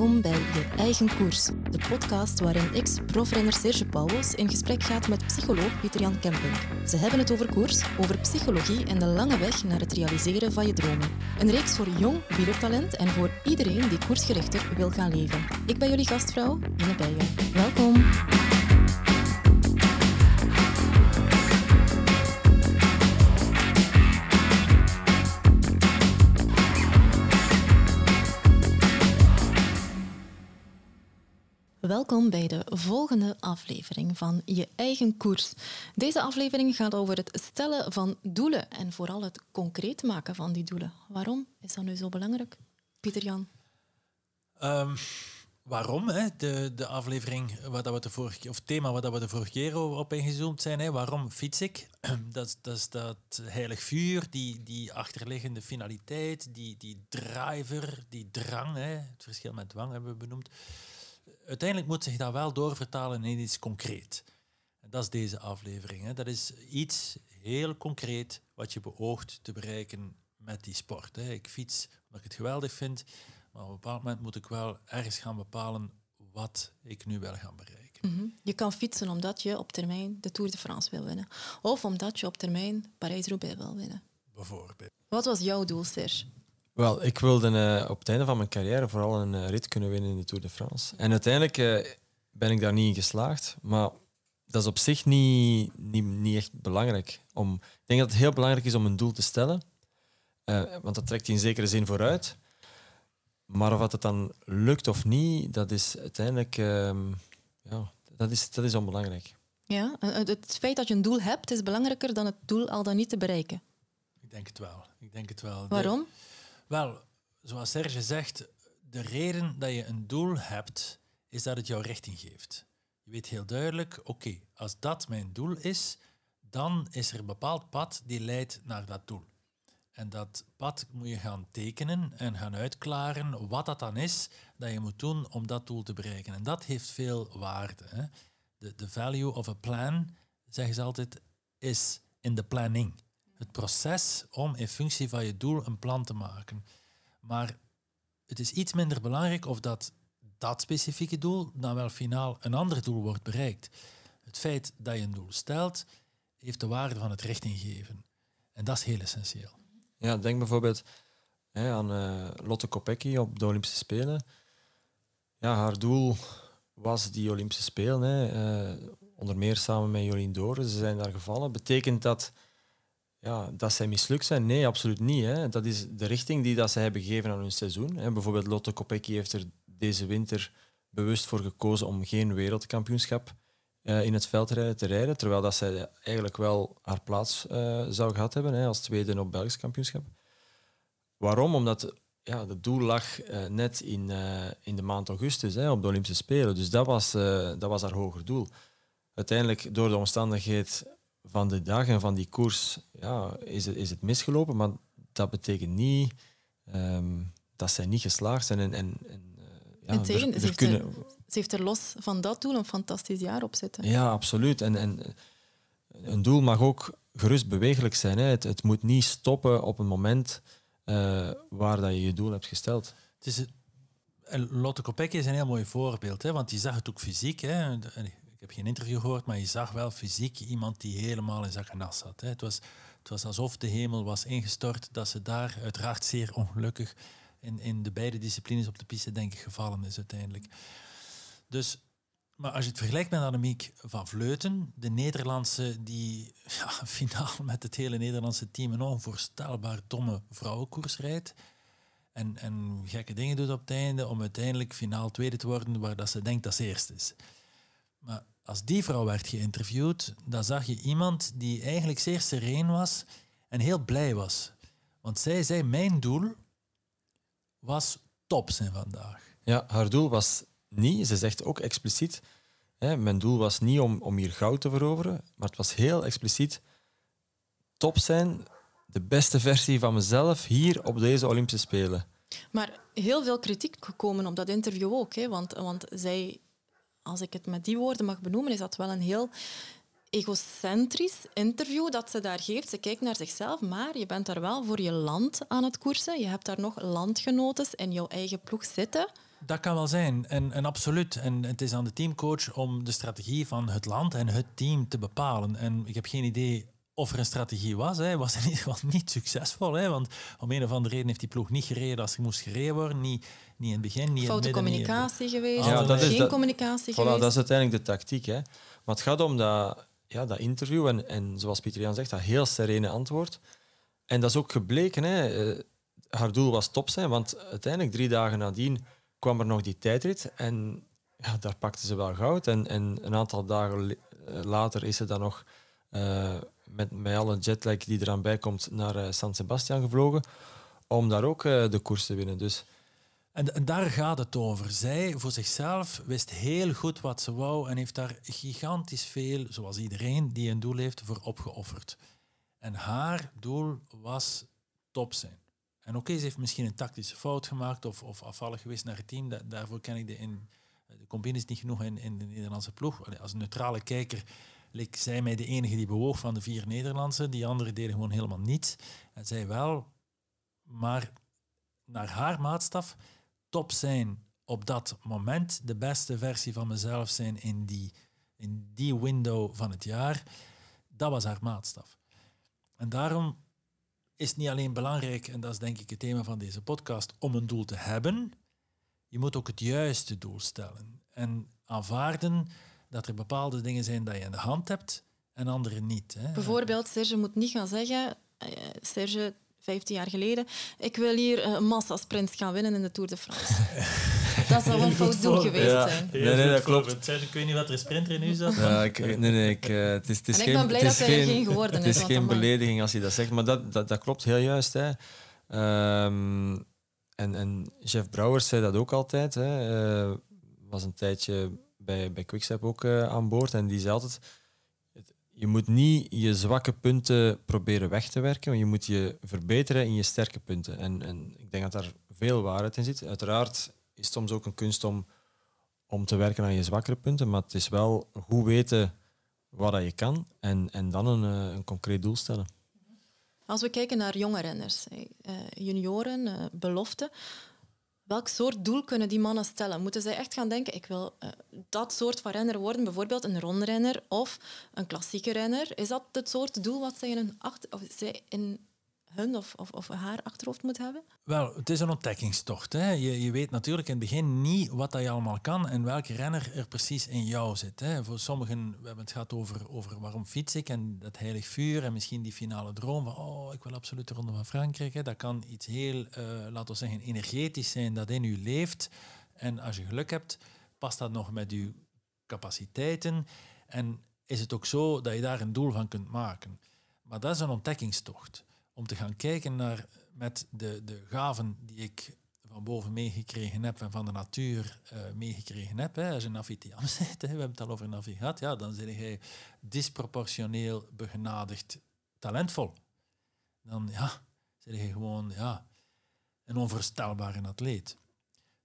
Welkom bij Je Eigen Koers, de podcast waarin ex-profrenner Serge Pauwels in gesprek gaat met psycholoog Pieter-Jan Kemping. Ze hebben het over koers, over psychologie en de lange weg naar het realiseren van je dromen. Een reeks voor jong wielertalent en voor iedereen die koersgerichter wil gaan leven. Ik ben jullie gastvrouw, Ine Bijen. Welkom. Welkom bij de volgende aflevering van Je eigen koers. Deze aflevering gaat over het stellen van doelen en vooral het concreet maken van die doelen. Waarom is dat nu zo belangrijk, Pieter-Jan? Um, waarom? Hè? De, de aflevering, wat dat we de vorige, of thema waar we de vorige keer op ingezoomd zijn. Hè? Waarom fiets ik? Dat, dat is dat heilig vuur, die, die achterliggende finaliteit, die, die driver, die drang. Hè? Het verschil met dwang hebben we benoemd uiteindelijk moet zich dat wel doorvertalen in iets concreet. En dat is deze aflevering. Hè. Dat is iets heel concreet wat je beoogt te bereiken met die sport. Hè. Ik fiets omdat ik het geweldig vind, maar op een bepaald moment moet ik wel ergens gaan bepalen wat ik nu wil gaan bereiken. Mhm. Je kan fietsen omdat je op termijn de Tour de France wil winnen. Of omdat je op termijn Parijs-Roubaix wil winnen. Bijvoorbeeld. Wat was jouw doel, Serge? Wel, ik wilde uh, op het einde van mijn carrière vooral een uh, rit kunnen winnen in de Tour de France. En uiteindelijk uh, ben ik daar niet in geslaagd. Maar dat is op zich niet, niet, niet echt belangrijk. Om, ik denk dat het heel belangrijk is om een doel te stellen. want dat trekt in zekere zin vooruit. Maar of het dan lukt of niet, dat is uiteindelijk ehm, ja, dat is, dat is onbelangrijk. Ja, het feit dat je een doel hebt, is belangrijker dan het doel al dan niet te bereiken. Ik denk het wel. Ik denk het wel. Waarom? Wel, zoals Serge zegt, de reden dat je een doel hebt, is dat het jou richting geeft. Je weet heel duidelijk, oké, als dat mijn doel is, dan is er een bepaald pad die leidt naar dat doel. En dat pad moet je gaan tekenen en gaan uitklaren wat dat dan is dat je moet doen om dat doel te bereiken. En dat heeft veel waarde. Hè? De, de value of a plan, zeggen ze altijd, is in de planning het proces om in functie van je doel een plan te maken. Maar het is iets minder belangrijk of dat dat specifieke doel dan wel finaal een ander doel wordt bereikt. Het feit dat je een doel stelt, heeft de waarde van het richting geven. En dat is heel essentieel. Ja, denk bijvoorbeeld hè, aan uh, Lotte Kopecky op de Olympische Spelen. Ja, haar doel was die Olympische Spelen. Hè, uh, onder meer samen met Jolien Doren. Ze zijn daar gevallen. Betekent dat ja, dat zij mislukt zijn? Nee, absoluut niet. Hè. Dat is de richting die dat zij hebben gegeven aan hun seizoen. Hè. Bijvoorbeeld Lotte Kopecky heeft er deze winter bewust voor gekozen om geen wereldkampioenschap uh, in het veldrijden te rijden, terwijl dat zij eigenlijk wel haar plaats uh, zou gehad hebben hè, als tweede op Belgisch kampioenschap. Waarom? Omdat ja, het doel lag uh, net in, in de maand augustus hè, op de Olympische Spelen. Dus dat was, dat was haar hoger doel. Uiteindelijk, door de omstandigheid van de dag en van die koers ja, is, het, is het misgelopen, maar dat betekent niet um, dat zij niet geslaagd zijn. En, en, en uh, ja, tegen, er, ze, heeft kunnen... er, ze heeft er los van dat doel een fantastisch jaar op zitten. Ja, absoluut. En, en een doel mag ook gerust bewegelijk zijn. Hè. Het, het moet niet stoppen op een moment uh, waar dat je je doel hebt gesteld. Het is, Lotte Kopecky is een heel mooi voorbeeld, hè, want die zag het ook fysiek. Hè ik heb geen interview gehoord, maar je zag wel fysiek iemand die helemaal in zak en zat. Hè. Het, was, het was alsof de hemel was ingestort, dat ze daar uiteraard zeer ongelukkig in, in de beide disciplines op de piste, denk ik, gevallen is uiteindelijk. Dus, maar als je het vergelijkt met Annemiek van Vleuten, de Nederlandse die ja, finaal met het hele Nederlandse team een onvoorstelbaar domme vrouwenkoers rijdt, en, en gekke dingen doet op het einde om uiteindelijk finaal tweede te worden waar dat ze denkt dat ze eerst is. Maar als die vrouw werd geïnterviewd, dan zag je iemand die eigenlijk zeer sereen was en heel blij was. Want zij zei, mijn doel was top zijn vandaag. Ja, haar doel was niet, ze zegt ook expliciet, hè, mijn doel was niet om, om hier goud te veroveren, maar het was heel expliciet top zijn, de beste versie van mezelf hier op deze Olympische Spelen. Maar heel veel kritiek gekomen op dat interview ook, hè, want, want zij als ik het met die woorden mag benoemen, is dat wel een heel egocentrisch interview dat ze daar geeft. Ze kijkt naar zichzelf, maar je bent daar wel voor je land aan het koersen. Je hebt daar nog landgenoten in jouw eigen ploeg zitten Dat kan wel zijn, en, en absoluut. En het is aan de teamcoach om de strategie van het land en het team te bepalen. En ik heb geen idee of er een strategie was. Hij was in ieder geval niet succesvol. Hè, want om een of andere reden heeft die ploeg niet gereden als er moest gereden worden. Niet, niet in het begin, niet Foute in het midden. communicatie geweest, Ja, dat is geen dat- communicatie Voilà, geweest. dat is uiteindelijk de tactiek. Hè. Maar het gaat om dat, ja, dat interview en, en zoals Pieter Jan zegt, dat heel serene antwoord. En dat is ook gebleken. Hè. Eh, haar doel was top zijn, want uiteindelijk drie dagen nadien kwam er nog die tijdrit. En ja, daar pakte ze wel goud. En, en een aantal dagen eh, later is ze dan nog eh, met, met alle jetlag die eraan bij komt naar eh, San Sebastian gevlogen om daar ook eh, de koers te winnen. Dus En, en daar gaat het over. Zij voor zichzelf wist heel goed wat ze wou en heeft daar gigantisch veel, zoals iedereen die een doel heeft, voor opgeofferd. En haar doel was top zijn. En oké, ze heeft misschien een tactische fout gemaakt of, of afvallig geweest naar het team. Da- daarvoor ken ik de, in, de combine is niet genoeg in, in de Nederlandse ploeg. Als neutrale kijker leek zij mij de enige die bewoog van de vier Nederlandse. Die anderen deden gewoon helemaal niets. En zij wel. Maar naar haar maatstaf top zijn op dat moment, de beste versie van mezelf zijn in die, in die window van het jaar, dat was haar maatstaf. En daarom is niet alleen belangrijk, en dat is denk ik het thema van deze podcast, om een doel te hebben. Je moet ook het juiste doel stellen. En aanvaarden dat er bepaalde dingen zijn dat je in de hand hebt en andere niet. Hè. Bijvoorbeeld, Serge moet niet gaan zeggen, eh, Serge, 15 jaar geleden, ik wil hier eh, een massasprint gaan winnen in de Tour de France. dat zou een fout doel geweest Ja. zijn. Nee, nee, dat klopt. Ik weet niet wat er sprinter in u zat. Ja, ik, nee, nee, ik, eh, het is, het is En ik geen, ben blij het is dat hij er geen, geen geworden Het is, is want geen belediging als je dat zegt, maar dat, dat, dat klopt heel juist. Hè. Ehm, en, en Jeff Brouwers zei dat ook altijd. Hè. Was een tijdje bij, bij Quickstep ook eh, aan boord en die zei altijd... Je moet niet je zwakke punten proberen weg te werken, maar je moet je verbeteren in je sterke punten. En, en ik denk dat daar veel waarheid in zit. Uiteraard is het soms ook een kunst om, om te werken aan je zwakkere punten, maar het is wel goed weten wat dat je kan en, en dan een, eh, een concreet doel stellen. Als we kijken naar jonge renners, eh, junioren, belofte, welk soort doel kunnen die mannen stellen? Moeten zij echt gaan denken, ik wil eh, dat soort van renner worden, bijvoorbeeld een rondrenner of een klassieke renner? Is dat het soort doel wat zij in hun, achter, of zij in hun of, of, of haar achterhoofd moet hebben? Wel, het is een ontdekkingstocht. Hè. Je, je weet natuurlijk in het begin niet wat dat je allemaal kan en welke renner er precies in jou zit. Hè. Voor sommigen, we hebben het gehad over, over waarom fiets ik en dat heilig vuur en misschien die finale droom van oh, ik wil absoluut de Ronde van Frankrijk. Hè. Dat kan iets heel, eh, laten we zeggen, energetisch zijn dat in u leeft. En als je geluk hebt, past dat nog met uw capaciteiten en is het ook zo dat je daar een doel van kunt maken. Maar dat is een ontdekkingstocht om te gaan kijken naar met de, de gaven die ik van boven meegekregen heb en van de natuur eh, meegekregen heb. Hè. Als je Navitiam zit, we hebben het al over Navi gehad, ja, dan ben je disproportioneel begenadigd talentvol. Dan ja, ben je gewoon ja, een onvoorstelbare atleet.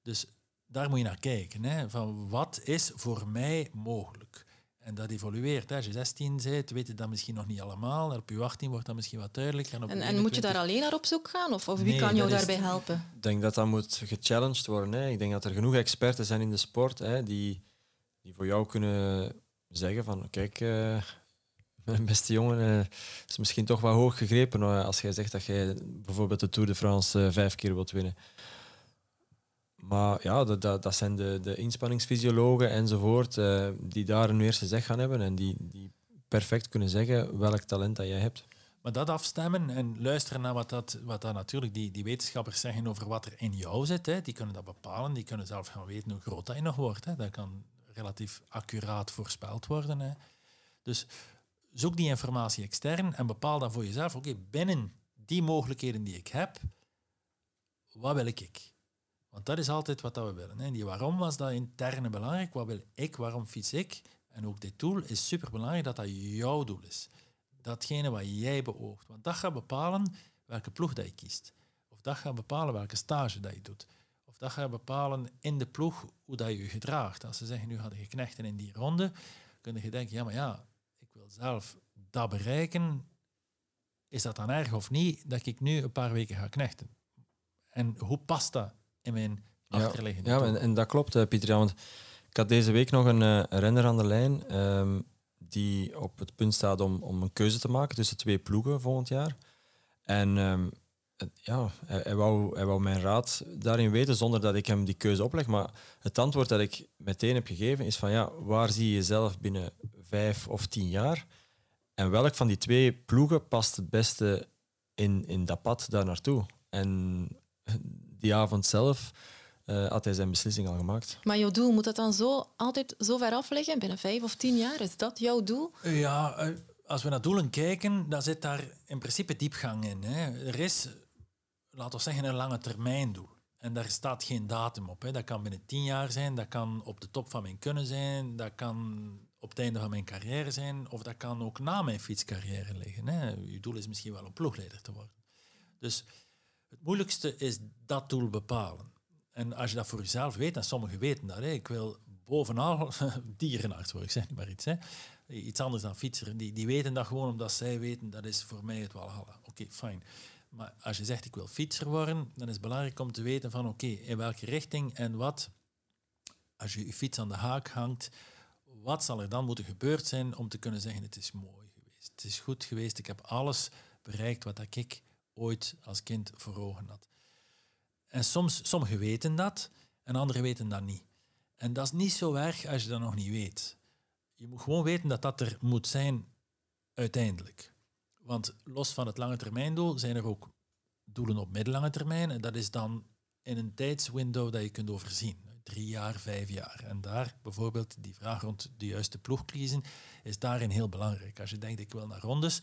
Dus daar moet je naar kijken. Hè, van wat is voor mij mogelijk? En dat evolueert. Hè. Als je 16 bent, weet je dat misschien nog niet allemaal. En op je 18 wordt dat misschien wat duidelijker. En, op En, moet je 21 daar alleen naar op zoek gaan? Of, of wie Nee, kan jou daarbij helpen? Ik denk dat dat moet gechallenged worden. Hè. Ik denk dat er genoeg experten zijn in de sport hè, die, die voor jou kunnen zeggen van kijk, eh, mijn beste jongen, eh, is misschien toch wel hoog gegrepen als jij zegt dat jij bijvoorbeeld de Tour de France eh, vijf keer wilt winnen. Maar ja, dat, dat, dat zijn de, de inspanningsfysiologen enzovoort eh, die daar een eerste zeg gaan hebben en die, die perfect kunnen zeggen welk talent dat jij hebt. Maar dat afstemmen en luisteren naar wat, dat, wat dat natuurlijk die, die wetenschappers zeggen over wat er in jou zit, hè, die kunnen dat bepalen. Die kunnen zelf gaan weten hoe groot dat je nog wordt. Hè. Dat kan relatief accuraat voorspeld worden. Hè. Dus zoek die informatie extern en bepaal dan voor jezelf, oké, binnen die mogelijkheden die ik heb, wat wil ik? Want dat is altijd wat dat we willen. Hè. Die waarom was dat interne belangrijk. Wat wil ik? Waarom fiets ik? En ook dit doel is superbelangrijk dat dat jouw doel is. Datgene wat jij beoogt. Want dat gaat bepalen welke ploeg dat je kiest. Of dat gaat bepalen welke stage dat je doet. Of dat gaat bepalen in de ploeg hoe dat je je gedraagt. Als ze zeggen, nu hadden je knechten in die ronde, kun je denken, ja, maar ja, ik wil zelf dat bereiken. Is dat dan erg of niet dat ik nu een paar weken ga knechten? En hoe past dat in mijn achterliggende Ja, doel. en, en dat klopt, eh, Pieter. Ja, want ik had deze week nog een eh, renner aan de lijn ehm, die op het punt staat om, om een keuze te maken tussen twee ploegen volgend jaar. En ehm, ja, hij, hij, wou, hij wou mijn raad daarin weten zonder dat ik hem die keuze opleg. Maar het antwoord dat ik meteen heb gegeven is van ja, waar zie je jezelf binnen vijf of tien jaar? En welk van die twee ploegen past het beste in, in dat pad daar naartoe? En die avond zelf eh, had hij zijn beslissing al gemaakt. Maar jouw doel, moet dat dan zo altijd zo ver af liggen? Binnen vijf of tien jaar? Is dat jouw doel? Ja, eh, als we naar doelen kijken, dan zit daar in principe diepgang in. Hè. Er is, laten we zeggen, een lange termijn doel. En daar staat geen datum op. Hè. Dat kan binnen tien jaar zijn, dat kan op de top van mijn kunnen zijn, dat kan op het einde van mijn carrière zijn, of dat kan ook na mijn fietscarrière liggen. Hè. Je doel is misschien wel om ploegleider te worden. Dus het moeilijkste is dat doel bepalen. En als je dat voor jezelf weet, en sommigen weten dat, hè, ik wil bovenal dierenarts worden, zeg maar iets. Hè. Iets anders dan fietser. Die, die weten dat gewoon omdat zij weten, dat is voor mij het walhalla. Oké, fijn. Maar als je zegt, ik wil fietser worden, dan is het belangrijk om te weten van, oké, in welke richting en wat. Als je je fiets aan de haak hangt, wat zal er dan moeten gebeurd zijn om te kunnen zeggen, het is mooi geweest. Het is goed geweest, ik heb alles bereikt wat ik ooit als kind voor ogen had. En soms, sommigen weten dat en anderen weten dat niet. En dat is niet zo erg als je dat nog niet weet. Je moet gewoon weten dat dat er moet zijn uiteindelijk. Want los van het lange termijndoel zijn er ook doelen op middellange termijn. En dat is dan in een tijdswindow dat je kunt overzien. Drie jaar, vijf jaar. En daar bijvoorbeeld die vraag rond de juiste ploeg kiezen is daarin heel belangrijk. Als je denkt, ik wil naar rondes,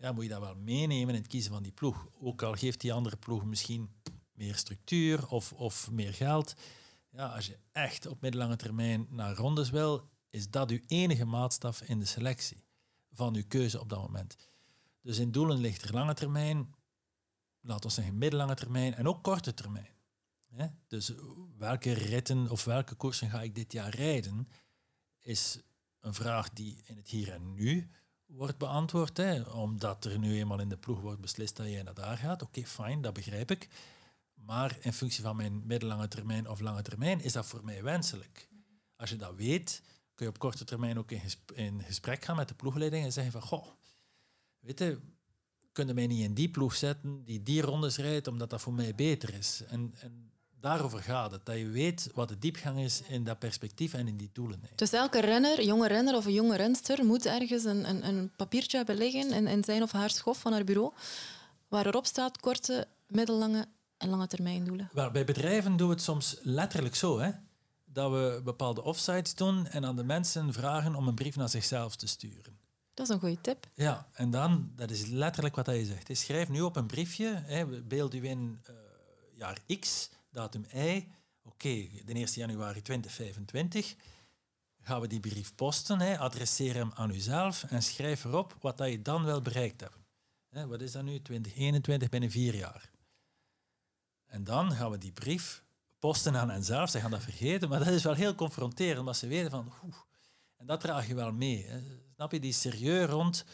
ja, moet je dat wel meenemen in het kiezen van die ploeg. Ook al geeft die andere ploeg misschien meer structuur of, of meer geld. Ja, als je echt op middellange termijn naar rondes wil, is dat uw enige maatstaf in de selectie van uw keuze op dat moment. Dus in doelen ligt er lange termijn, laten we zeggen middellange termijn en ook korte termijn. Dus welke ritten of welke koersen ga ik dit jaar rijden, is een vraag die in het hier en nu wordt beantwoord. Hè? Omdat er nu eenmaal in de ploeg wordt beslist dat jij naar daar gaat. Oké, fijn, dat begrijp ik. Maar in functie van mijn middellange termijn of lange termijn is dat voor mij wenselijk. Als je dat weet, kun je op korte termijn ook in, gesp- in gesprek gaan met de ploegleiding en zeggen van, goh, weet je, kunnen mij niet in die ploeg zetten die die rondes rijdt, omdat dat voor mij beter is. En, en daarover gaat het, dat je weet wat de diepgang is in dat perspectief en in die doelen. Dus elke renner, jonge renner of een jonge renster, moet ergens een, een, een papiertje hebben liggen in, in zijn of haar schof van haar bureau, waar erop staat korte, middellange en lange termijn doelen. Bij bedrijven doen we het soms letterlijk zo, hè? dat we bepaalde offsites doen en aan de mensen vragen om een brief naar zichzelf te sturen. Dat is een goede tip. Ja, en dan, dat is letterlijk wat hij zegt. Hij schrijft nu op een briefje, hè, beeld u in eh, jaar X, datum Y, oké, de 1 januari 2025, gaan we die brief posten, hè, adresseer hem aan uzelf en schrijf erop wat dat je dan wel bereikt hebt. Hè, wat is dat nu? 2021 binnen vier jaar. En dan gaan we die brief posten aan henzelf. Ze gaan dat vergeten, maar dat is wel heel confronterend, omdat ze weten van... En dat draag je wel mee. Hè. Snap je, die serieus rond...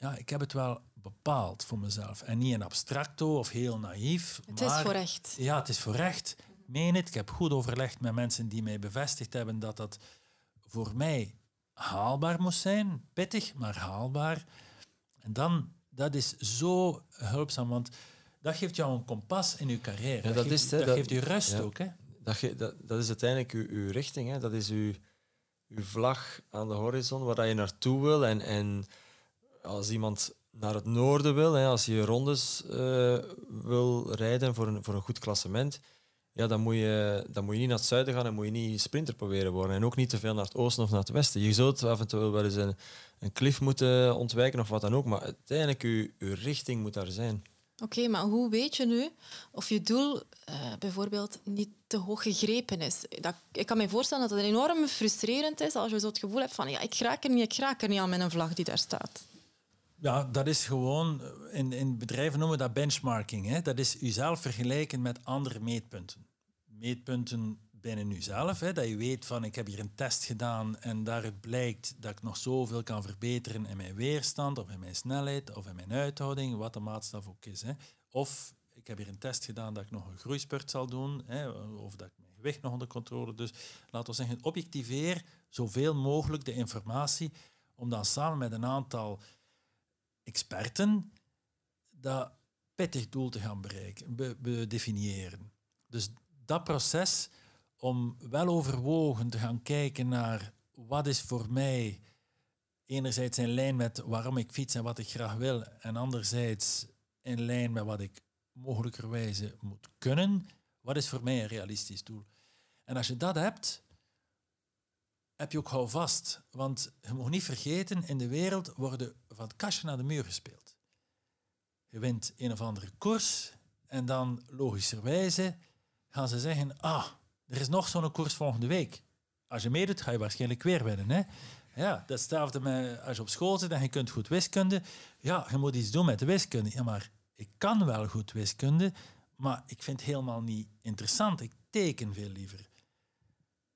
Ja, ik heb het wel bepaald voor mezelf. En niet een abstracto of heel naïef. Het maar, is voor echt. Ja, het is voor echt. Meen het. Ik heb goed overlegd met mensen die mij bevestigd hebben dat dat voor mij haalbaar moest zijn. Pittig, maar haalbaar. En dan, dat is zo hulpzaam, want dat geeft jou een kompas in je carrière. Ja, dat geeft, is het, dat Dat- geeft je rust ja. ook. Hè? Dat, ge- dat, dat is uiteindelijk uw, uw richting. Hè. Dat is uw, uw vlag aan de horizon waar dat je naartoe wil. En, en als iemand naar het noorden wil, hè, als je rondes eh, wil rijden voor een, voor een goed klassement, ja, dan, moet je, dan moet je niet naar het zuiden gaan en moet je niet sprinter proberen worden. En ook niet te veel naar het oosten of naar het westen. Je zult toe wel eens een, een klif moeten ontwijken of wat dan ook, maar uiteindelijk uw, uw richting moet daar zijn. Oké, maar hoe weet je nu of je doel eh, bijvoorbeeld niet te hoog gegrepen is? Dat, ik kan me voorstellen dat het enorm frustrerend is als je zo het gevoel hebt van ja, ik raak er niet, ik raak er niet aan met een vlag die daar staat. Ja, dat is gewoon, in, in bedrijven noemen we dat benchmarking. Hè? Dat is uzelf vergelijken met andere meetpunten. Meetpunten binnen uzelf, hè? dat je weet van ik heb hier een test gedaan en daaruit blijkt dat ik nog zoveel kan verbeteren in mijn weerstand of in mijn snelheid of in mijn uithouding, wat de maatstaf ook is. Hè? Of ik heb hier een test gedaan dat ik nog een groeispurt zal doen, hè, of dat ik mijn gewicht nog onder controle. Dus laten we zeggen, objectiveer zoveel mogelijk de informatie om dan samen met een aantal experten dat pittig doel te gaan bereiken, be, definiëren. Dus dat proces om wel overwogen te gaan kijken naar wat is voor mij enerzijds in lijn met waarom ik fiets en wat ik graag wil, en anderzijds in lijn met wat ik mogelijkerwijze moet kunnen, wat is voor mij een realistisch doel? En als je dat hebt, heb je ook houvast. Want je moet niet vergeten, in de wereld worden van het kastje naar de muur gespeeld. Je wint een of andere koers en dan logischerwijze gaan ze zeggen, ah, er is nog zo'n koers volgende week. Als je meedoet, ga je waarschijnlijk weer winnen. Hè? Ja, dat hetzelfde met als je op school zit en je kunt goed wiskunde. Ja, je moet iets doen met de wiskunde. Ja, maar ik kan wel goed wiskunde, maar ik vind het helemaal niet interessant. Ik teken veel liever.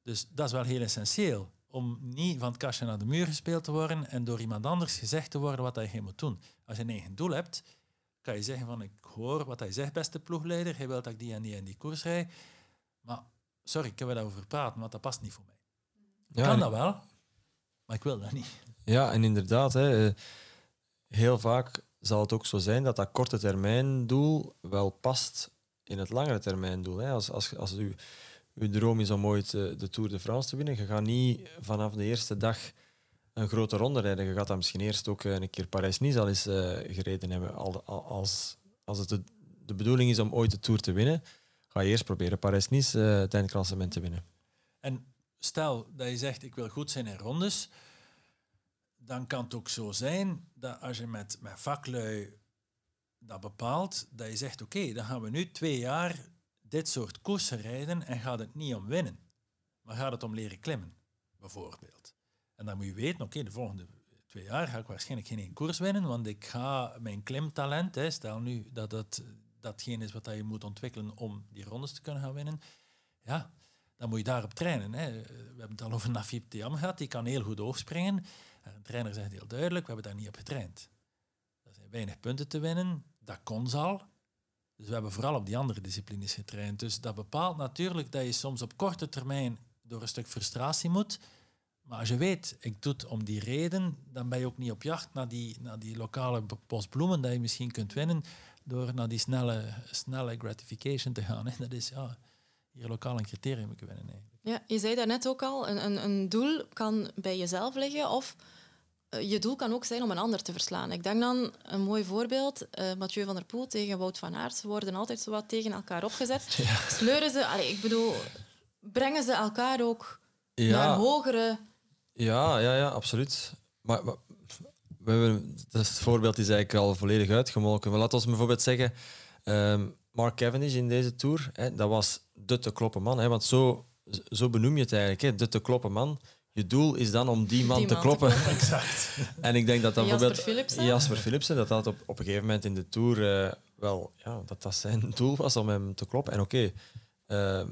Dus dat is wel heel essentieel. Om niet van het kastje naar de muur gespeeld te worden en door iemand anders gezegd te worden wat je moet doen. Als je een eigen doel hebt, kan je zeggen van ik hoor wat hij zegt, beste ploegleider. Hij wil dat ik die en die en die koers rijd. Maar sorry, ik heb er over praten, want dat past niet voor mij. Kan dat wel, maar ik wil dat niet. Ja, en inderdaad, hè, eh, heel vaak zal het ook zo zijn dat dat korte termijn doel wel past in het langere termijn doel. Hè. Als, als, als u, uw droom is om ooit eh, de Tour de France te winnen, je gaat niet vanaf de eerste dag een grote ronde rijden. Je gaat dan misschien eerst ook eh, een keer Parijs-Nice al eens gereden hebben. Als, als het de, de bedoeling is om ooit de Tour te winnen, ga je eerst proberen Parijs-Nice het eindklassement te winnen. En stel dat je zegt, ik wil goed zijn in rondes, dan kan het ook zo zijn dat als je met, met vaklui dat bepaalt, dat je zegt, oké, dan gaan we nu twee jaar dit soort koersen rijden en gaat het niet om winnen, maar gaat het om leren klimmen, bijvoorbeeld. En dan moet je weten, oké, de volgende twee jaar ga ik waarschijnlijk geen één koers winnen, want ik ga mijn klimtalent, hè, stel nu dat het datgene is wat je moet ontwikkelen om die rondes te kunnen gaan winnen, ja, dan moet je daarop trainen. Hè. We hebben het al over Nafib Tiam gehad, die kan heel goed hoogspringen. En een trainer zegt heel duidelijk, we hebben daar niet op getraind. Er zijn weinig punten te winnen, dat kon ze al. Dus we hebben vooral op die andere disciplines getraind. Dus dat bepaalt natuurlijk dat je soms op korte termijn door een stuk frustratie moet. Maar als je weet, ik doe het om die reden, dan ben je ook niet op jacht naar die, naar die lokale postbloemen dat je misschien kunt winnen door naar die snelle, snelle gratification te gaan. En dat is ja, hier lokaal een criterium moeten winnen. Ja, je zei daarnet ook al, een, een, een doel kan bij jezelf liggen of je doel kan ook zijn om een ander te verslaan. Ik denk dan, een mooi voorbeeld, uh, Mathieu van der Poel tegen Wout van Aert. Ze worden altijd zo wat tegen elkaar opgezet. Sleuren ze, allez, ik bedoel, brengen ze elkaar ook naar hogere... Ja, ja, ja, absoluut. Maar, maar we hebben, het voorbeeld is eigenlijk al volledig uitgemolken. Maar laten we bijvoorbeeld zeggen, ehm, Mark Cavendish in deze Tour, hè, dat was de te kloppen man. Hè, want zo, zo benoem je het eigenlijk, hè, de te kloppen man. Je doel is dan om die man, te, kloppen. exact. en ik denk dat dan bijvoorbeeld Jasper Philipsen, dat dat op, op een gegeven moment in de Tour uh, wel, ja, dat dat zijn doel was om hem te kloppen. En oké, okay, uh,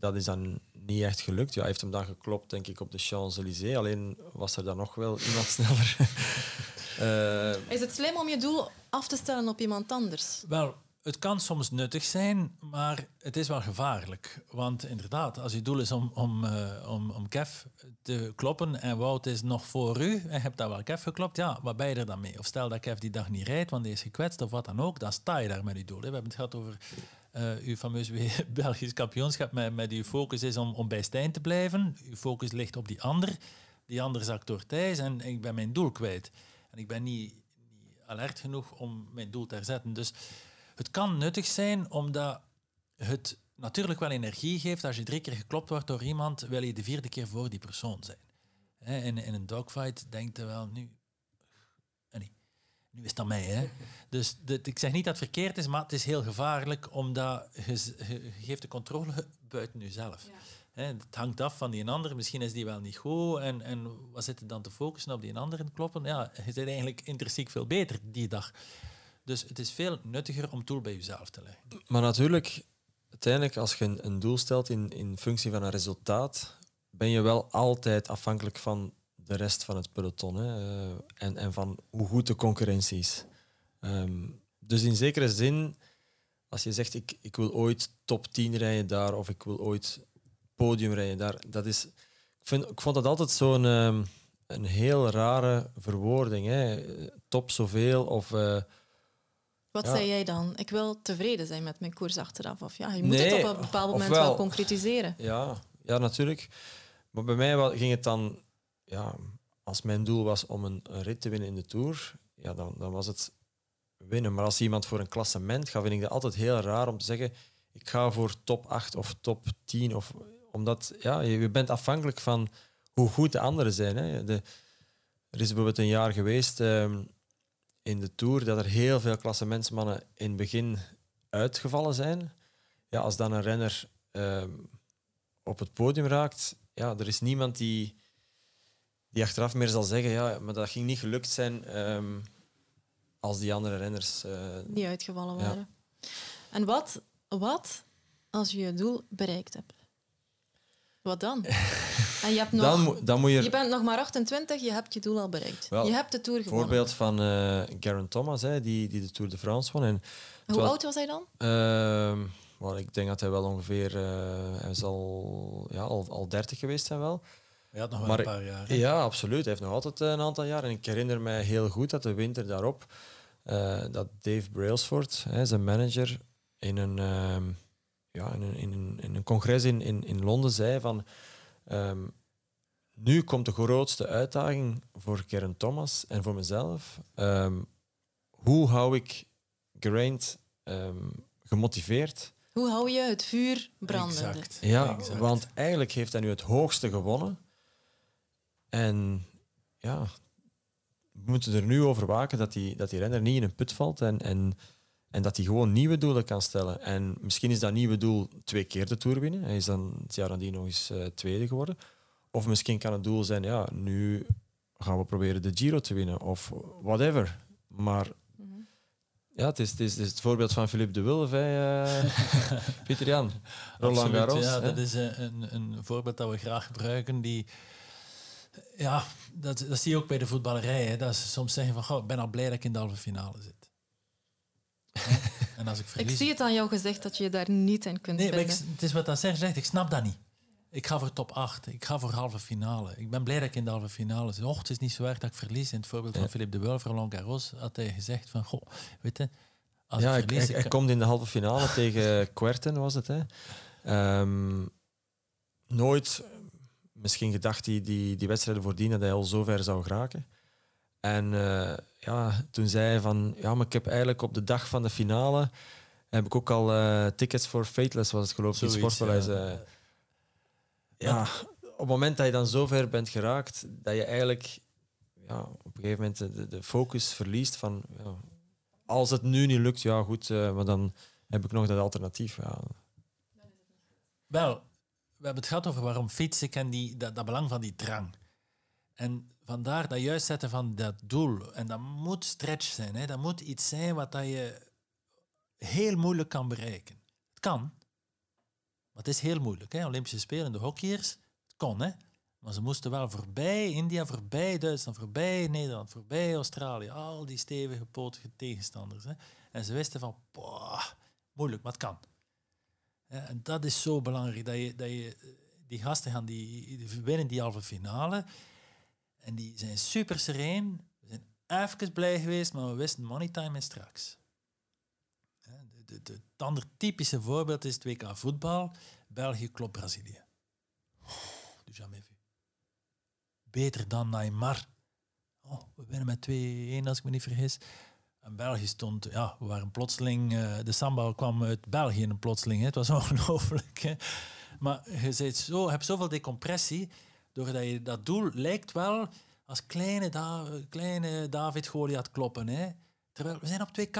dat is dan niet echt gelukt. Ja, hij heeft hem dan geklopt, denk ik, op de Champs-Élysées. Alleen was er dan nog wel iemand sneller. uh, is het slim om je doel af te stellen op iemand anders? Wel, het kan soms nuttig zijn, maar het is wel gevaarlijk. Want inderdaad, als je doel is om, om, uh, om, om Kev te kloppen en Wout is nog voor u en je hebt daar wel Kev geklopt, ja, wat ben je er dan mee? Of stel dat Kev die dag niet rijdt, want die is gekwetst of wat dan ook, dan sta je daar met je doel. We hebben het gehad over uh, uw fameus Belgisch kampioenschap met, met uw focus is om, om bij Stijn te blijven. Uw focus ligt op die ander. Die ander zakt door Thijs en ik ben mijn doel kwijt. En ik ben niet, niet alert genoeg om mijn doel te herzetten. Dus het kan nuttig zijn omdat het natuurlijk wel energie geeft. Als je drie keer geklopt wordt door iemand, wil je de vierde keer voor die persoon zijn. In, in een dogfight denkt je wel, nu, nee, nu is het aan mij. Hè? Dus ik zeg niet dat het verkeerd is, maar het is heel gevaarlijk omdat je, geeft de controle buiten jezelf. Ja. Het hangt af van die ander. Misschien is die wel niet goed. En, en wat zit er dan te focussen op die ander en kloppen? Ja, je zit eigenlijk intrinsiek veel beter die dag. Dus het is veel nuttiger om doel bij jezelf te leggen. Maar natuurlijk, uiteindelijk, als je een, doel stelt in, in functie van een resultaat, ben je wel altijd afhankelijk van de rest van het peloton hè, eh, en, en van hoe goed de concurrentie is. Ehm, dus in zekere zin, als je zegt, ik, ik wil ooit top 10 rijden daar, of ik wil ooit podium rijden daar, dat is... Ik, vind, ik vond dat altijd zo'n ehm, een heel rare verwoording. Hè. Top zoveel, of... eh, Wat Ja. zei jij dan? Ik wil tevreden zijn met mijn koers achteraf. Of ja, je moet Nee, het op een bepaald moment wel concretiseren. Ja, ja, natuurlijk. Maar bij mij ging het dan, ja, als mijn doel was om een, een rit te winnen in de Tour, ja, dan, dan was het winnen. Maar als iemand voor een klassement gaat, vind ik dat altijd heel raar om te zeggen, ik ga voor top 8 of top 10. Of, omdat ja, je, je bent afhankelijk van hoe goed de anderen zijn. Hè. De, er is bijvoorbeeld een jaar geweest ehm, in de Tour dat er heel veel klassementsmannen in het begin uitgevallen zijn. Ja, als dan een renner ehm, op het podium raakt, ja, er is niemand die, die achteraf meer zal zeggen, ja, maar dat ging niet gelukt zijn ehm, als die andere renners. eh, Die uitgevallen Ja. waren. En wat, wat als je je doel bereikt hebt? Wat dan? En je, hebt nog, dan, moet- dan moet je... je bent nog maar 28, je hebt je doel al bereikt. Wel, je hebt de Tour gewonnen. Voorbeeld van eh Garen Thomas, hè, die, die de Tour de France won. En, Hoe was- oud was hij dan? ehm, wel, ik denk dat hij wel ongeveer... eh, hij is al, ja, al, al 30 geweest zijn wel. Je had nog wel Maar- een paar jaar. hè? Ja, absoluut. Hij heeft nog altijd een aantal jaar. En ik herinner mij heel goed dat de winter daarop, eh, dat Dave Brailsford, hè, zijn manager, in een, ehm, ja, in een, in een, in een congres in, in, in Londen zei van ehm, nu komt de grootste uitdaging voor Karen Thomas en voor mezelf. Ehm, hoe hou ik Geraint ehm, gemotiveerd? Hoe hou je het vuur brandende? Exact. Ja, exact. want eigenlijk heeft hij nu het hoogste gewonnen. En ja, we moeten er nu over waken dat die, dat die renner niet in een put valt en, en, en dat hij gewoon nieuwe doelen kan stellen. En misschien is dat nieuwe doel twee keer de Tour winnen. Hij is dan het jaar nadien nog eens eh, tweede geworden. Of misschien kan het doel zijn, ja, nu gaan we proberen de Giro te winnen of whatever. Maar Mhm. ja, het is, het is, het is het voorbeeld van Philippe de Wulf, hè, eh, Pieter Jan. Roland Garros. Ja, hè. dat is een, een, een voorbeeld dat we graag gebruiken. Die, ja, dat, dat zie je ook bij de voetballerij. Hè, dat ze soms zeggen van, goh, ik ben al blij dat ik in de halve finale zit. En als ik Ik verlies... zie het aan jou gezegd dat je je daar niet in kunt nee, maar ik, het is wat dat zegt, zegt. Ik snap dat niet. Ik ga voor top 8. Ik ga voor halve finale. Ik ben blij dat ik in de halve finale zit. Och, het is niet zo erg dat ik verlies. In het voorbeeld van Philippe de Wulf, Roland Garros, had hij gezegd van, goh, weet je, als ja, ik ik, verlies... ik komt in de halve finale tegen Querten, was het. Hè. Ehm, nooit misschien gedacht die, die, die wedstrijden voordien dat hij al zo ver zou geraken. En eh, ja, toen zei hij van, ja, maar ik heb eigenlijk op de dag van de finale heb ik ook al eh, tickets voor Fateless, was het geloof ik, in Sportpaleis. ja. eh. ja, op het moment dat je dan zo ver bent geraakt, dat je eigenlijk ja, op een gegeven moment de, de focus verliest van, ja, als het nu niet lukt, ja goed, eh, maar dan heb ik nog dat alternatief. Ja. Wel, we hebben het gehad over waarom fietsen en die, dat, dat belang van die drang. En vandaar dat juist zetten van dat doel. En dat moet stretch zijn. Hè. Dat moet iets zijn wat dat je heel moeilijk kan bereiken. Het kan, maar het is heel moeilijk. Hè. Olympische Spelen, de hockeyers, het kon. Hè. Maar ze moesten wel voorbij India, voorbij Duitsland, voorbij Nederland, voorbij Australië. Al die stevige, potige tegenstanders. Hè. En ze wisten van, boah, moeilijk, maar het kan. En dat is zo belangrijk, dat je, dat je eh, die gasten gaan, die, die die halve finale. En die zijn super sereen. We zijn even blij geweest, maar we wisten money time is straks. De, de, de, het andere typische voorbeeld is het WK voetbal. België klopt Brazilië. Du jamais vu. Beter dan Neymar. Oh, we winnen met 2-1 als ik me niet vergis. En België stond, ja, we waren plotseling, eh, de samba kwam uit België plotseling. Hè. Het was ongelooflijk. Maar je bent zo, hebt zoveel decompressie, doordat je dat doel lijkt wel als kleine, Da- kleine David Goliath kloppen. Hè. Terwijl we zijn op 2K.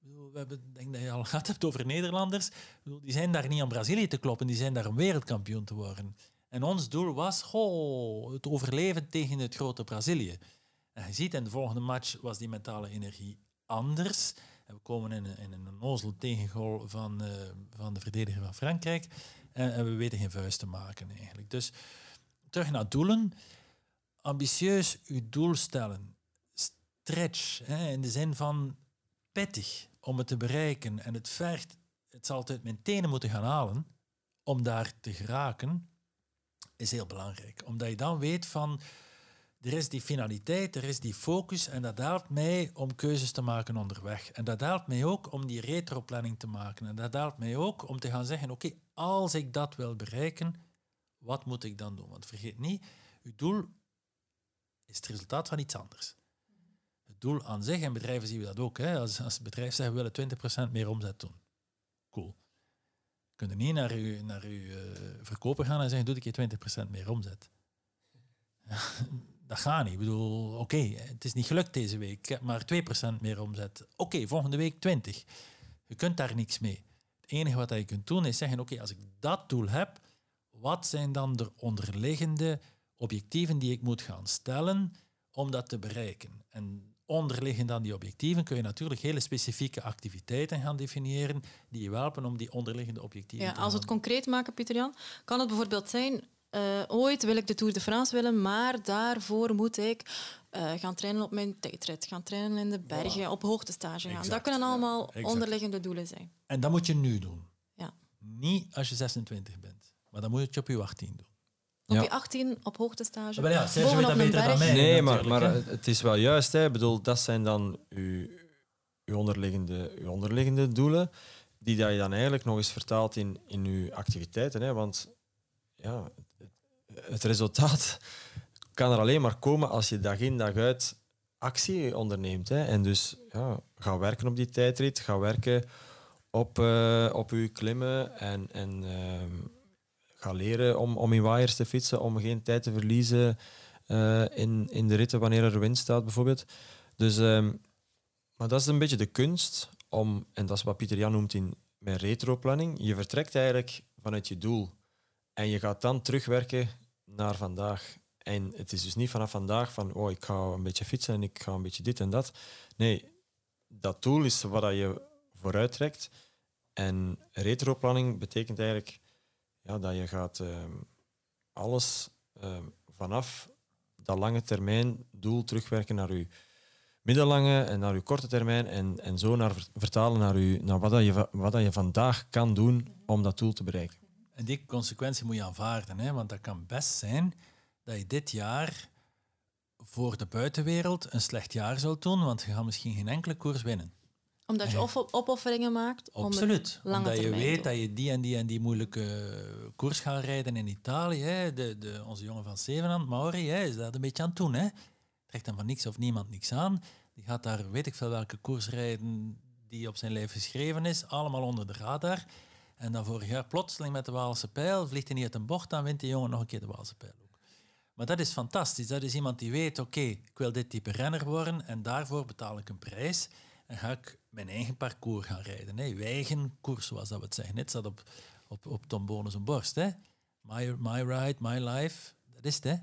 Ik bedoel, We hebben, denk dat je al gehad hebt over Nederlanders. Die zijn daar niet om Brazilië te kloppen, die zijn daar om wereldkampioen te worden. En ons doel was goh, het overleven tegen het grote Brazilië. En je ziet in de volgende match was die mentale energie anders. En we komen in een, in een van, eh, van de verdediger van Frankrijk. En, en we weten geen vuist te maken eigenlijk. Dus terug naar doelen. Ambitieus uw doel stellen. Stretch, hè, in de zin van pittig. om het te bereiken en het vergt, het zal uit mijn tenen moeten gaan halen om daar te geraken, is heel belangrijk. Omdat je dan weet van, er is die finaliteit, er is die focus en dat helpt mij om keuzes te maken onderweg. En dat helpt mij ook om die retroplanning te maken. En dat helpt mij ook om te gaan zeggen, oké, als ik dat wil bereiken, wat moet ik dan doen? Want vergeet niet, uw doel is het resultaat van iets anders. Het doel aan zich, en bedrijven zien we dat ook, hè, als, als het bedrijf zegt, we willen 20% meer omzet doen. Cool. Je kunt niet naar uw, naar uw uh, verkoper gaan en zeggen, doe ik je 20% meer omzet. dat gaat niet. Ik bedoel, oké, het is niet gelukt deze week. Ik heb maar 2% meer omzet. Oké, volgende week 20. Je kunt daar niks mee. Het enige wat je kunt doen is zeggen, oké, als ik dat doel heb, wat zijn dan de onderliggende objectieven die ik moet gaan stellen om dat te bereiken? En onderliggend aan die objectieven kun je natuurlijk hele specifieke activiteiten gaan definiëren die je helpen om die onderliggende objectieven ja, te Als we het concreet maken, Pieter-Jan, kan het bijvoorbeeld zijn uh, ooit wil ik de Tour de France willen, maar daarvoor moet ik uh, gaan trainen op mijn tijdrit, gaan trainen in de bergen, voilà. op hoogtestage gaan. Exact, dat kunnen allemaal ja, onderliggende doelen zijn. En dat moet je nu doen. Ja. Niet als je 26 bent, maar dan moet je op je 18 doen. Op ja. je 18 op hoogtestage. Maar ja, Sergio weet dat beter dan mij. Nee, maar, maar het is wel juist. Hè. Ik bedoel, dat zijn dan uw, uw, onderliggende, uw onderliggende doelen, die dat je dan eigenlijk nog eens vertaalt in, in uw activiteiten. Hè. Want ja, het resultaat kan er alleen maar komen als je dag in dag uit actie onderneemt. Hè. En dus ja, ga werken op die tijdrit, ga werken op, uh, op je klimmen en, en uh, ga leren om, om in waaiers te fietsen, om geen tijd te verliezen uh, in, in de ritten wanneer er wind staat, bijvoorbeeld. Dus, ehm, maar dat is een beetje de kunst om, en dat is wat Pieter Jan noemt in mijn retroplanning, je vertrekt eigenlijk vanuit je doel. En je gaat dan terugwerken naar vandaag. En het is dus niet vanaf vandaag van, oh, ik ga een beetje fietsen en ik ga een beetje dit en dat. Nee, dat doel is wat je vooruit trekt. En retroplanning betekent eigenlijk ja, dat je gaat uh, alles uh, vanaf dat lange termijn doel terugwerken naar je middellange en naar je korte termijn en, en zo naar vertalen naar, je, naar wat, dat je, wat dat je vandaag kan doen om dat doel te bereiken. En die consequentie moet je aanvaarden, hè? want dat kan best zijn dat je dit jaar voor de buitenwereld een slecht jaar zult doen, want je gaat misschien geen enkele koers winnen. Omdat je op opofferingen maakt? Absoluut. Om Omdat je weet dat je die en die en die moeilijke koers gaat rijden in Italië. Hè? De, de, onze jongen van Zevenand, Mauri, hè, is dat een beetje aan het doen. Hè? Trekt hem van niks of niemand niks aan. Die gaat daar weet ik veel welke koers rijden die op zijn lijf geschreven is. Allemaal onder de radar. En dan vorig jaar plotseling met de Waalse pijl vliegt hij niet uit een bocht, dan wint die jongen nog een keer de Waalse pijl ook. Maar dat is fantastisch. Dat is iemand die weet, oké, ik wil dit type renner worden en daarvoor betaal ik een prijs en ga ik mijn eigen parcours gaan rijden. Nee, eigen koers, zoals dat we het zeggen. Net staat op, op, op Tom Bonus een borst. Hè? My, my ride, my life, dat is het. Hè?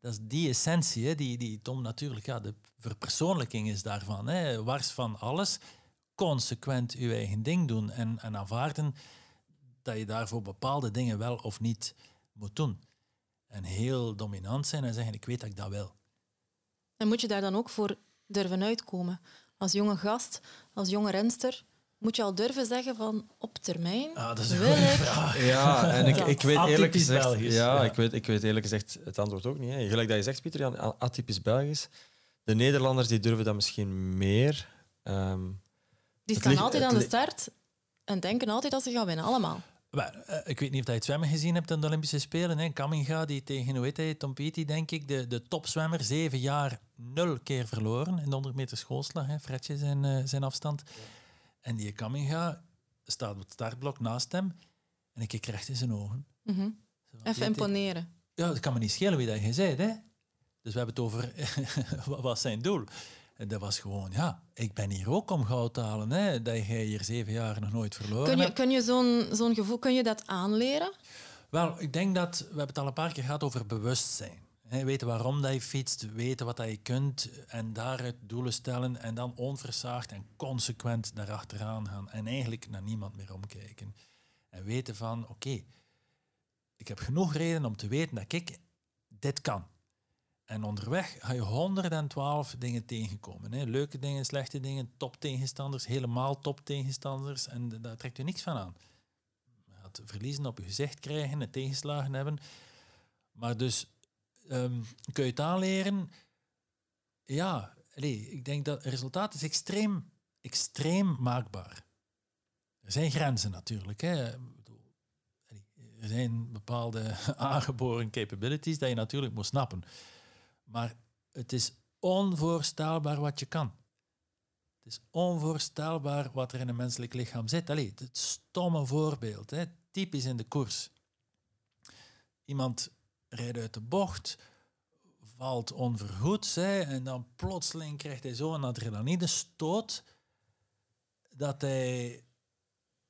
Dat is die essentie, hè? Die, die Tom natuurlijk, ja, de verpersoonlijking is daarvan. Hè? Wars van alles, consequent uw eigen ding doen en, en aanvaarden dat je daarvoor bepaalde dingen wel of niet moet doen. En heel dominant zijn en zeggen, ik weet dat ik dat wil. En moet je daar dan ook voor durven uitkomen? Als jonge gast, als jonge renster, moet je al durven zeggen van op termijn ah, dat is een wil ik... vraag. Ja, en ik, ik weet eerlijk gezegd... Ja, ja, Ik, weet, ik weet eerlijk gezegd het antwoord ook niet. Hè. Gelijk dat je zegt, Pieter, Jan, atypisch Belgisch. De Nederlanders die durven dat misschien meer. Um, die staan altijd aan de start en denken altijd dat ze gaan winnen, allemaal. Maar, uh, ik weet niet of je het zwemmen gezien hebt aan de Olympische Spelen. Hè. Kaminga, die tegen, hoe heet hij, Tom Petty, denk ik, de, de topzwemmer, zeven jaar nul keer verloren in de 100 meter schoolslag. Hè. Fredje zijn, uh, zijn afstand. Ja. En die Kaminga staat op het startblok naast hem en ik kijk recht in zijn ogen. Mm -hmm. Even imponeren. Ja, dat kan me niet schelen wie dat je zei. Hè. Dus we hebben het over wat was zijn doel. En dat was gewoon, ja, ik ben hier ook om goud te halen. Hè, dat jij hier zeven jaar nog nooit verloren kun je, hebt. Kun je zo'n zo'n gevoel, kun je dat aanleren? Wel, ik denk dat, we hebben het al een paar keer gehad over bewustzijn. He, weten waarom dat je fietst, weten wat dat je kunt en daaruit doelen stellen en dan onversaagd en consequent daarachteraan gaan en eigenlijk naar niemand meer omkijken. En weten van, oké, okay, ik heb genoeg reden om te weten dat ik dit kan. En onderweg ga je 112 dingen tegenkomen. Hè. Leuke dingen, slechte dingen, top tegenstanders, helemaal top tegenstanders. En daar trekt je niks van aan. Je gaat verliezen op je gezicht krijgen, het tegenslagen hebben. Maar dus um, kun je het aanleren? Ja, allez, ik denk dat het resultaat is extreem, extreem maakbaar. Er zijn grenzen natuurlijk. Hè. Er zijn bepaalde aangeboren capabilities dat je natuurlijk moet snappen. Maar het is onvoorstelbaar wat je kan. Het is onvoorstelbaar wat er in een menselijk lichaam zit. Allee, het stomme voorbeeld, hè, typisch in de koers. Iemand rijdt uit de bocht, valt onvergoed hè, en dan plotseling krijgt hij zo'n adrenaline stoot dat hij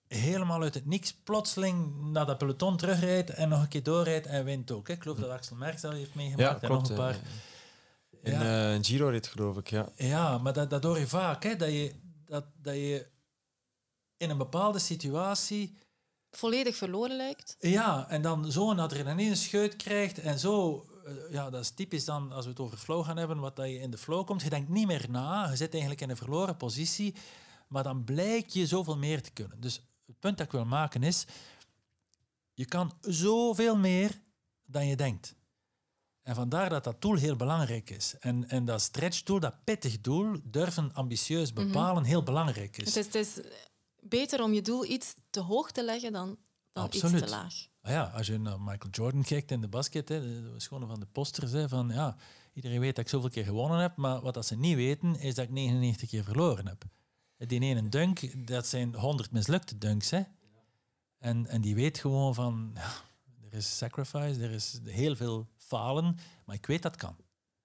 helemaal uit het niks plotseling naar dat peloton terugrijdt en nog een keer doorrijdt en wint ook. Hè. Ik geloof dat Axel Merckx dat heeft meegemaakt ja, en nog een paar. In ja. Uh, Giro-rit, geloof ik, ja. Ja, maar dat, dat hoor je vaak, hè, dat, je, dat, dat je in een bepaalde situatie... Volledig verloren lijkt. Ja, en dan zo'n adrenaline scheut krijgt en zo... Ja, dat is typisch dan, als we het over flow gaan hebben, wat dat je in de flow komt. Je denkt niet meer na, je zit eigenlijk in een verloren positie, maar dan blijkt je zoveel meer te kunnen. Dus het punt dat ik wil maken is, je kan zoveel meer dan je denkt. En vandaar dat dat doel heel belangrijk is. En, en dat stretch doel, dat pittig doel, durven ambitieus mhm. bepalen, heel belangrijk is. het is beter om je doel iets te hoog te leggen dan, dan iets te laag. Ah ja, als je naar Michael Jordan kijkt in de basket, hè, de schone van de posters, hè, van ja, iedereen weet dat ik zoveel keer gewonnen heb, maar wat dat ze niet weten, is dat ik 99 keer verloren heb. Die ene dunk, dat zijn 100 mislukte dunks. Hè. En, en die weet gewoon van, er is sacrifice, er is heel veel falen, maar ik weet dat kan.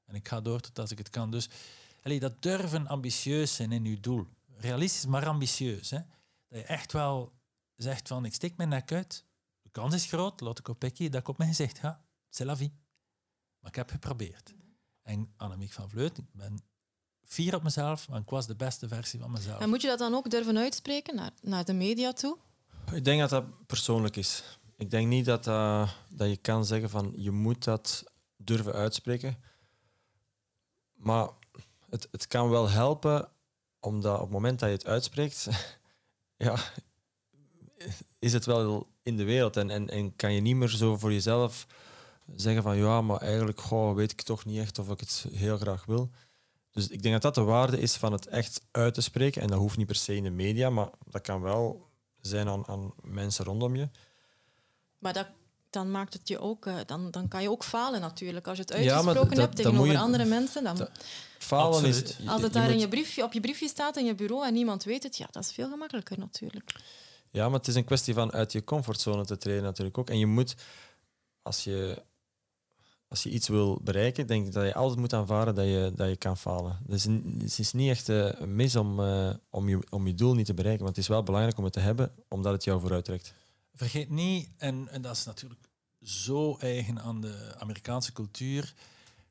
En ik ga door tot als ik het kan. Dus allez, dat durven ambitieus zijn in je doel. Realistisch, maar ambitieus. Hè. Dat je echt wel zegt van, ik steek mijn nek uit. De kans is groot, Lotte Kopecky, dat ik op mijn gezicht ga. C'est la vie. Maar ik heb geprobeerd. En Annemiek van Vleut, ik ben fier op mezelf, want ik was de beste versie van mezelf. En moet je dat dan ook durven uitspreken naar, naar de media toe? Ik denk dat dat persoonlijk is. Ik denk niet dat, uh, dat je kan zeggen van je moet dat durven uitspreken. Maar het, het kan wel helpen, omdat op het moment dat je het uitspreekt, ja, is het wel in de wereld. En, en, en kan je niet meer zo voor jezelf zeggen van ja, maar eigenlijk goh, weet ik toch niet echt of ik het heel graag wil. Dus ik denk dat dat de waarde is van het echt uit te spreken. En dat hoeft niet per se in de media, maar dat kan wel zijn aan, aan mensen rondom je. Maar dat, dan maakt het je ook, uh, dan, dan kan je ook falen natuurlijk. Als je het uitgesproken ja, hebt tegenover je, andere mensen, dan. Falen is. Als het daar in je briefje, op je briefje staat in je bureau en niemand weet het, ja, dat is veel gemakkelijker natuurlijk. Ja, maar het is een kwestie van uit je comfortzone te treden natuurlijk ook. En je moet, als je als je iets wil bereiken, denk ik dat je altijd moet aanvaarden dat je, dat je kan falen. Dus het is niet echt uh, mis om, uh, om, je, om je doel niet te bereiken, want het is wel belangrijk om het te hebben, omdat het jou vooruit trekt. Vergeet niet, en, en dat is natuurlijk zo eigen aan de Amerikaanse cultuur,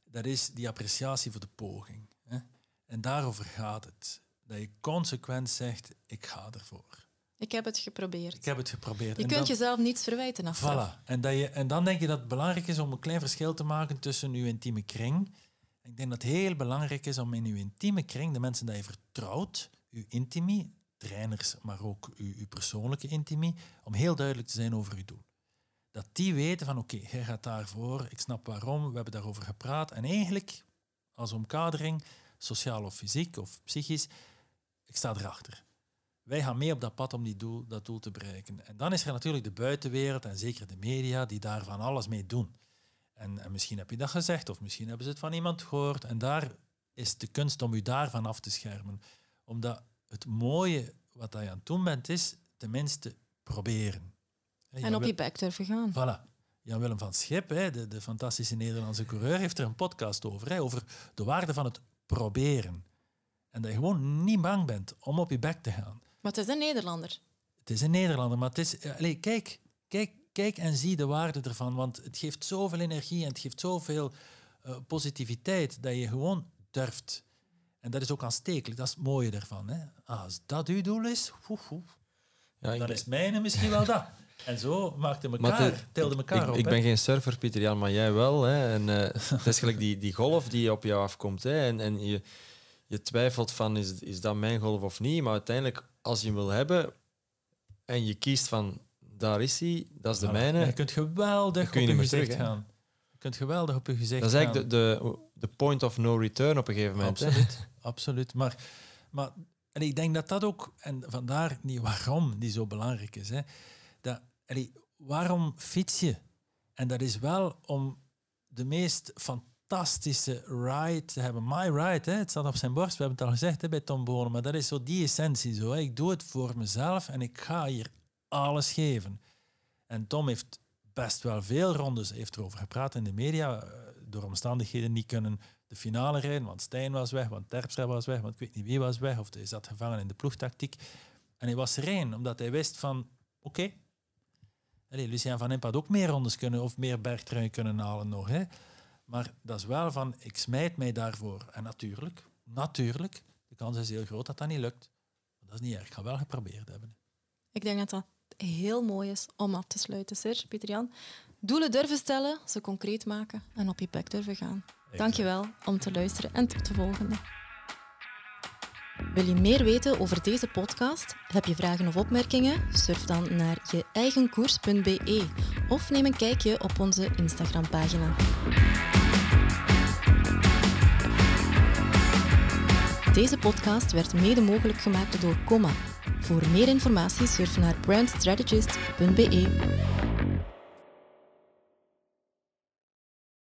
dat is die appreciatie voor de poging. Hè? En daarover gaat het. Dat je consequent zegt, ik ga ervoor. Ik heb het geprobeerd. Ik heb het geprobeerd. Je kunt jezelf niets verwijten achteraf. Voilà. En, dat je, en dan denk je dat het belangrijk is om een klein verschil te maken tussen uw intieme kring. Ik denk dat het heel belangrijk is om in uw intieme kring, de mensen die je vertrouwt, uw intimie, trainers, maar ook uw, uw persoonlijke intimie, om heel duidelijk te zijn over uw doel. Dat die weten van oké, jij gaat daarvoor, ik snap waarom, we hebben daarover gepraat. En eigenlijk, als omkadering, sociaal of fysiek of psychisch, ik sta erachter wij gaan mee op dat pad om die doel, dat doel te bereiken. En dan is er natuurlijk de buitenwereld en zeker de media die daar van alles mee doen. En, en, misschien heb je dat gezegd of misschien hebben ze het van iemand gehoord. En daar is de kunst om u daarvan af te schermen. Omdat het mooie wat je aan het doen bent, is tenminste proberen. En op je bek durven gaan. Voilà. Jan-Willem van Schip, de, de fantastische Nederlandse coureur, heeft er een podcast over. over de waarde van het proberen. En dat je gewoon niet bang bent om op je bek te gaan. Maar het is een Nederlander. Het is een Nederlander, maar het is... Eh, allez, kijk, kijk, kijk en zie de waarde ervan, want het geeft zoveel energie en het geeft zoveel uh, positiviteit dat je gewoon durft. En dat is ook aanstekelijk, dat is het mooie ervan. Hè? Als dat uw doel is, Ja, dan is mijne misschien wel dat. En zo maakte elkaar, teelde elkaar ik, op. Ik hè. ben geen surfer, Pieter Jan, maar jij wel. Hè. En, eh, het is gelijk die, die golf die op jou afkomt. Hè. En, en je, je twijfelt van, is, is dat mijn golf of niet? Maar uiteindelijk, als je hem wil hebben en je kiest van, daar is hij, dat is de mijne. Je kunt geweldig kun je op je gezicht terug, gaan. Je kunt geweldig op je gezicht Dat is eigenlijk gaan. de, de, de point of no return op een gegeven moment. hè. Absoluut, absoluut. Maar, maar en ik denk dat dat ook, en vandaar niet waarom die zo belangrijk is. Hè. Dat, allee, waarom fiets je? En dat is wel om de meest fantastische ride te hebben. My ride, hè. het staat op zijn borst, we hebben het al gezegd hè, bij Tom Bonen, maar dat is zo die essentie. Zo. Ik doe het voor mezelf en ik ga hier alles geven. En Tom heeft best wel veel rondes, heeft erover gepraat in de media, eh, door omstandigheden niet kunnen de finale rijden, want Stijn was weg, want Terpstra was weg, want ik weet niet wie was weg, of hij zat gevangen in de ploegtactiek. En hij was sereen, omdat hij wist van, oké, Allee, Lucien van Imp had ook meer rondes kunnen of meer bergtruien kunnen halen nog. Hè. Maar dat is wel van, ik smijt mij daarvoor. En natuurlijk, natuurlijk, de kans is heel groot dat dat niet lukt. Maar dat is niet erg, ik ga wel geprobeerd hebben. Ik denk dat dat heel mooi is om af te sluiten, Serge, Pieter-Jan. Doelen durven stellen, ze concreet maken en op je bek durven gaan. Dankjewel om te luisteren en tot de volgende. Wil je meer weten over deze podcast? Heb je vragen of opmerkingen? Surf dan naar je eigenkoers.be of neem een kijkje op onze Instagram-pagina. Deze podcast werd mede mogelijk gemaakt door Comma. Voor meer informatie surf naar brandstrategist.be.